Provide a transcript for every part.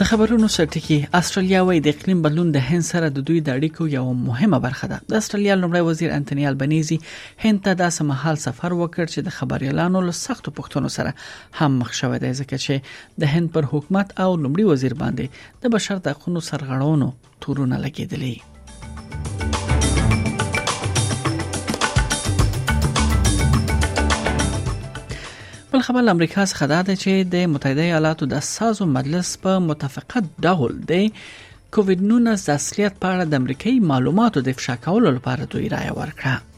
د خبرونو سرټکی استرالیا وایي د اقلیم بدلون د هند سره د دوی د اړیکو یو مهمه برخه ده د استرالیا لومړی وزیر انټونی البنيزي هند ته د سمحال سفر وکړ چې د خبريالانو له سختو پښتنو سره هم مخ شوه دی ځکه چې د هند پر حکومت او لومړي وزیر باندې د بشر د حقوقو سرغړونو تورونه لګیدلې بل خبر امریکا څخه دا ده چې د متحده ایالاتو د سازو مجلس په متفقه ډول دی کووډ 19 د اصلیت په اړه د امریکایي معلوماتو د افشا کولو لپاره دوی رائے ورکړه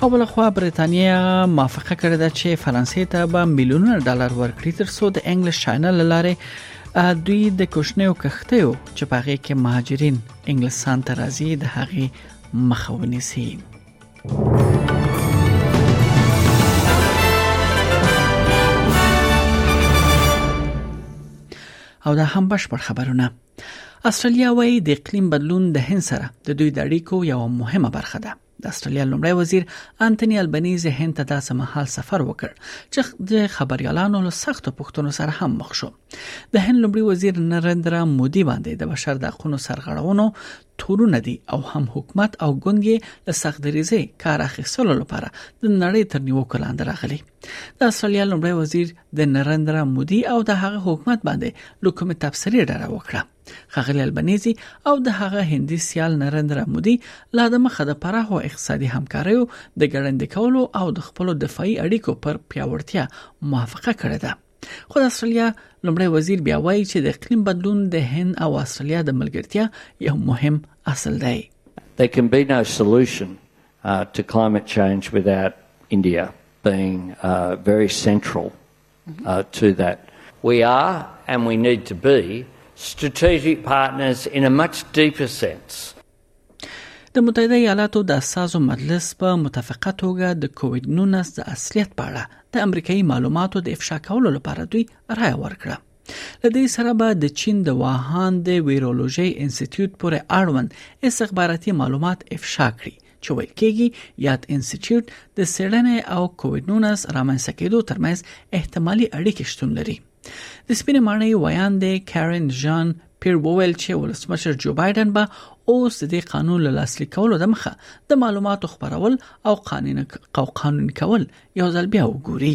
په بل خو بریتانیا موافقه کړې ده چې فرانسې ته به میلیونونه ډالر ورکړي تر څو د انګلیش چینل لاره دوی د کوشنیو کښتیو چې په هغه کې مهاجرین انګلیسان ته راځي د هغه مخه ونیسي او دا هم بشپړ خبرونه استرالیا وایي د اقلیم بدلون د هند سره د دوی د اړیکو یو مهمه برخه ده د استرالیا لومړی وزیر انټونی البنیز هند ته داسې مهال سفر وکړ چې د خبريالانو له سختو پښتنو سره هم مخ شو د هند لومړي وزیر نریندرا مودي باندې د بشر د حقوقو سرغړونو تورونه دي او هم حکومت او ګوند یې له سخت دریزي کار اخیستلو لپاره د نړۍ تر نیوکو لاندې راغلي د استرالیا لومړی وزیر د نریندرا مودي او د هغه حکومت باندې لکه کومه تبصرې ډاره وکړه ښاغلی البنيزي او د هغه هندي سیال نریندرا مودي لا د مخه د پراخو اقتصادي همکاریو د ګړندې کولو او د خپل دفاعي اړیکو پر پیاوړتیا موافقه کړې ده خو د استرالیا لمړی وزیر بیا وایي چې د اقلیم بدلون د هند او استرالیا د ملګرتیا یو مهم اصل دی There can be no solution uh, to climate change without India being uh, very central uh, to that. We are, and we need to be, strategic partners in a much deeper sense. د متحده ایالاتو د اساسو مجلس په متفقه توګه د کووید 19 د اصلیت په اړه د امریکایي معلوماتو د افشا کولو لپاره دوی رائے ورکړه لدې سره به د چین د واهان د ویرولوژي انسټیټیوټ پورې اړوند استخباراتي معلومات افشا کړي چې ویل کېږي یاد انسټیټیوټ د سړنې او کووډ 19 رامنځته کېدو ترمنځ احتمالي اړیکې شتون لري د سپینې ماڼۍ ویاند کارن جان پیر وویل چې ولسمشر جو بایدن به اوس د قانون له لاسلیک کولو د مخه د معلوماتو خبرول او قانون او قانون کول یو ځل بیا وګوري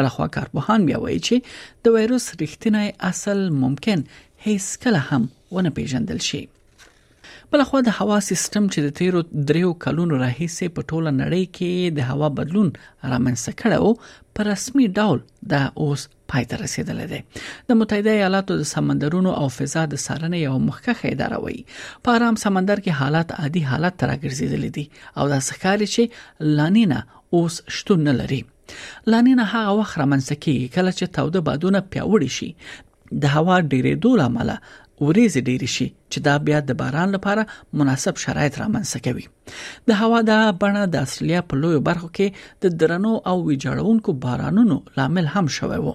بلخوا کارپوهان بیا وایي چې د وایروس رښتینی اصل ممکن هیڅ کله هم ونه پیژندل شي بلخوا د هوا سیستم چې د تیرو دریو کلونو راهیسې په ټوله نړۍ کې د هوا بدلون رامنځته کړی او په رسمي ډول دا اوس پای ته رسیدلی دی د متحده ایالاتو د سمندرونو او فضا د سارنې یو مخکخه اداره وایي په آرام سمندر کې حالات عادي حالت تر ګرځیدلی دي او دا ښکاري چې لانینا اوس شتون نه لري لانینه هغه وخت رامنځته کیږي کله چې تاوده بادونه پیاوړي شي د هوا ډیرېدو لامل وریځې ډېر شي چې دا بیا د باران لپاره مناسب شرایط رامنځته کوي د هوا د بڼه د استرالیا په لوی برخو کې د درنو او ویجاړونکو بارانونو لامل هم شوی وو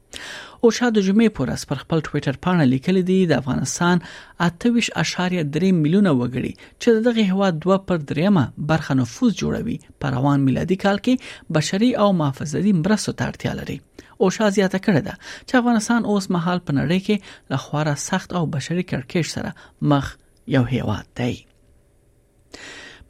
اوشا د جمعې پر ورځ پر خپل ټوئیټر پاڼه لیکلي دي د افغانستان 28.3 میلیونه وګړي چې دغه هواد 2 پر 3مه برخه نفوس جوړوي په روان میلادي کال کې بشري او محافظتي مرستو ته اړتیا لري اوشا زیاته کړې ده چې افغانستان اوس مهال په نړۍ کې له خورا سخت او بشري کړکېچ سره مخ یو هیواد دی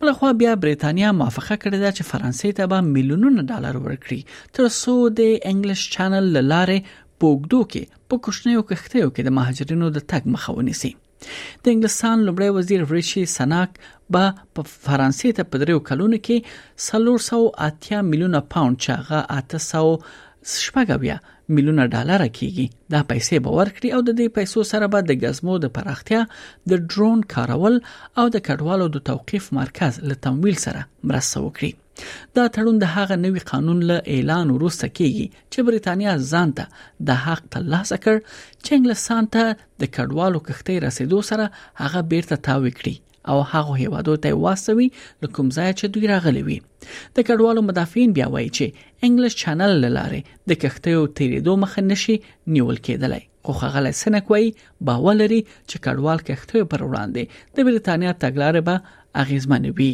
بلخوا بیا بریتانیا موافقه کړې ده چې فرانسې ته به میلیونونه ډالر ورکړي تر څو د انګلیش چینل لاره پوګدو کې په کوچنیو کښتیو کې د مهاجرینو د تګ مخه ونیسي د انګلستان لومړی وزیر ریشي سناک به په فرانسې ته په دریو کلونو کې 380 میلیونه پاوند چاغه 800 شپږ اویا میلیونه ډالر کیږي دا پیسې به ورکړي او د دې پیسو سره به د غزمو د پراختیا د ډرون کارول او د کډوالو د توقيف مرکز له تمویل سره مرسته وکړي دا تړون د هغه نوي قانون له اعلان وروسته کیږي چې بریتانیا ځانته د حق ترلاسه کړ چې انګلستان ته د کډوالو کښتۍ رسیدو سره هغه بیرته تاوی کړي او هغه هیوادو ته واستوي له کوم ځای چې دوی راغلي وي د کډوالو مدافعین بیا وایي چې انګلیش چینل لاره د کښتیو تیریدو مخه نشي نیول کېدلای خو خغلی سنک وایي باور لري چې کډوال کښتیو پر وړاندې د بریتانیا تګلارې به اغیزمن وي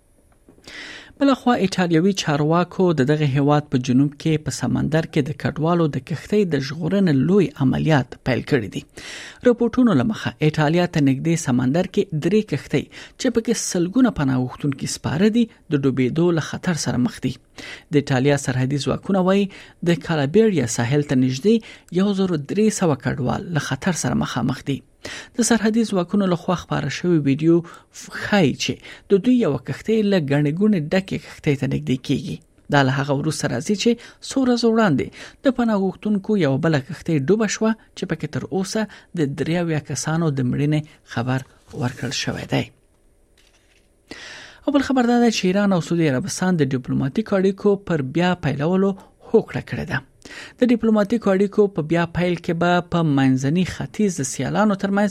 بلخوا ایټالیوي چارواکو د دغه هیواد په جنوب کې په سمندر کې د کډوالو د کښتۍ د ژغورنې لوی عملیات پیل کړي دي رپورټونو لمخه ایټالیا ته نږدې سمندر کې درې کښتۍ چې پکې سلګونه پناهغښتونکي سپاره دي د ډوبېدو له خطر سره مخ دي د ایټالیا سرحدي ځواکونه وایي د کالابیریا ساحل ته نږدې 1300 کډوال له خطر سره مخامخ دي د سرحدي ځواکونو لخوا خبره شوې ویډیو ښایي چې د دوی یو کښتۍ له غنې ګونې ډکه کښتۍ ته نږدې کیږي دا له هغه وروسته راځي چې څو ورځې وړاندې د پناه غوښتونکو یو بل کښتۍ ډوبه شوه چې پکې تر اوسه د دریاویا کسانو د مړینې خبر ورکړ شوې ده او بل خبر دا ده چې ایران او سعودي عربستان د ډیپلوماټیک اړیکو پر بیا پیلولو هوکړه کړې ده د ډیپلوماټیک اړیکو په بیا پیل کې به په منځني ختیځ د سیالانو ترمنځ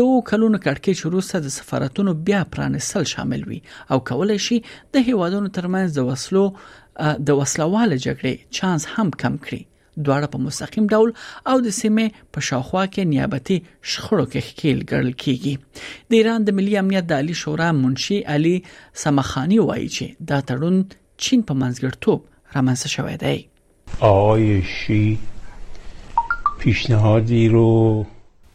دوه کلونو کړکېچ وروسته د سفارتونو بیا پرانستل شامل وي او کولای شي د هیوادونو ترمنځ د وسلو د وسلواله جګړې چانس هم کم کړي دواړه په مستقیم ډول او د سیمې په شاوخوا کې نیابتي شخړو کې ښکیل ګڼل کیږي د ایران د ملي امنیت د عالی شورا منشي علي سمخانی وایي چې دا تړون چین په منځګړتوب رامنځته شوی دی آقای شی پیشنهادی رو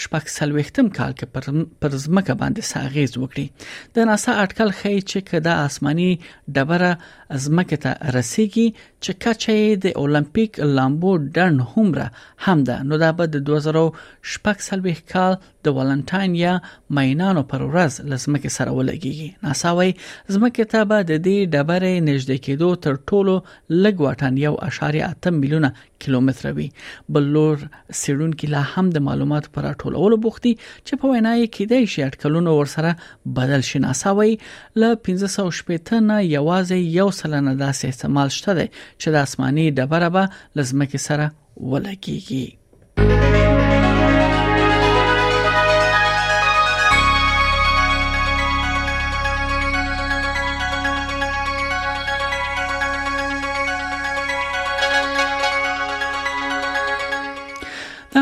شپږ سلويختم کال کې پر پر زمکه باندې ساغیز وکړي د ناسا اټکل خي چې کدا آسماني ډبره زمکه ته رسیږي چې کچې د اولمپیک لامبو ډن همره هم ده نو دا به د 2016 کال د ولنټاین یا مینانو پر ورځ لزمکه سره ولګيږي ناسا وايي زمکه ته به د دې ډبرې نږدې کېدو تر ټولو لږ واټن 1.8 میلیونه کیلومتر وي بل لور سړونکو لا هم د معلوماتو پر راټولولو بوختي چې په وینا یې کېدای شي اټکلونه ورسره بدل شي ناساوي ل 1500 شپته نه یوازې یو سلنه داسې احتمال شته چې د اسماني ډبره به لزمکه سره ولګيږي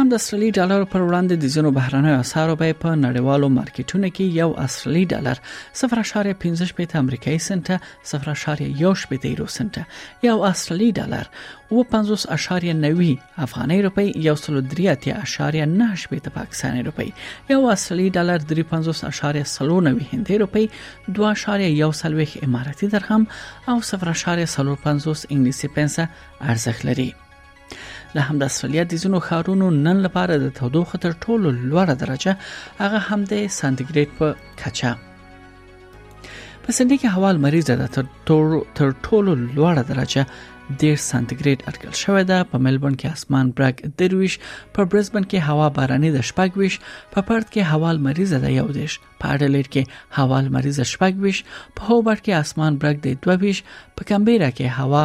هم د استرالی ډالر پر وړاندې د ځینو بهرنیو اسعارو بیه په نړیوالو مارکیټونو کې یو استرالی ډالر 0.15 امریکایي سنت 0.18 یورو سنت یو استرالی ډالر 55.90 افغاني روپی یو سل درې اتیا اشاریه نه شپېته پاکستاني روپی یو اصلي ډالر درې پنځوس اشاریه سلو نوي هندۍ روپی دوه اشاریه یو سلويخ اماراتي درهم او صفر اشاریه سلو پنځوس انګلیسي پنسه ارزښت لري له همد استرالیا د ځینو ښارونو نن لپاره د تودوخه تر ټولو لوړه درجه هغه هم د سانتیګریډ په کچه په سندې کې هوا لمریزه ده تر تر ټولو لوړه درجه ډیر سانتیګریډ اټکل شوې ده په ملبورن کې اسمان برګ درویش په برزبن کې هوا باراني د شپږویش په پرت کې هوا لمریزه ده یو دیش په اډلېټ کې هوا لمریزه شپږویش په هوبرټ کې اسمان برګ دی دوویش په کمبيرا کې هوا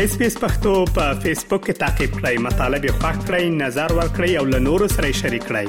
اس پی اس پختو په فیسبوک کې تا کې پلی مطلب یو فاک کړئ نظر ور کړئ او له نورو سره شریک کړئ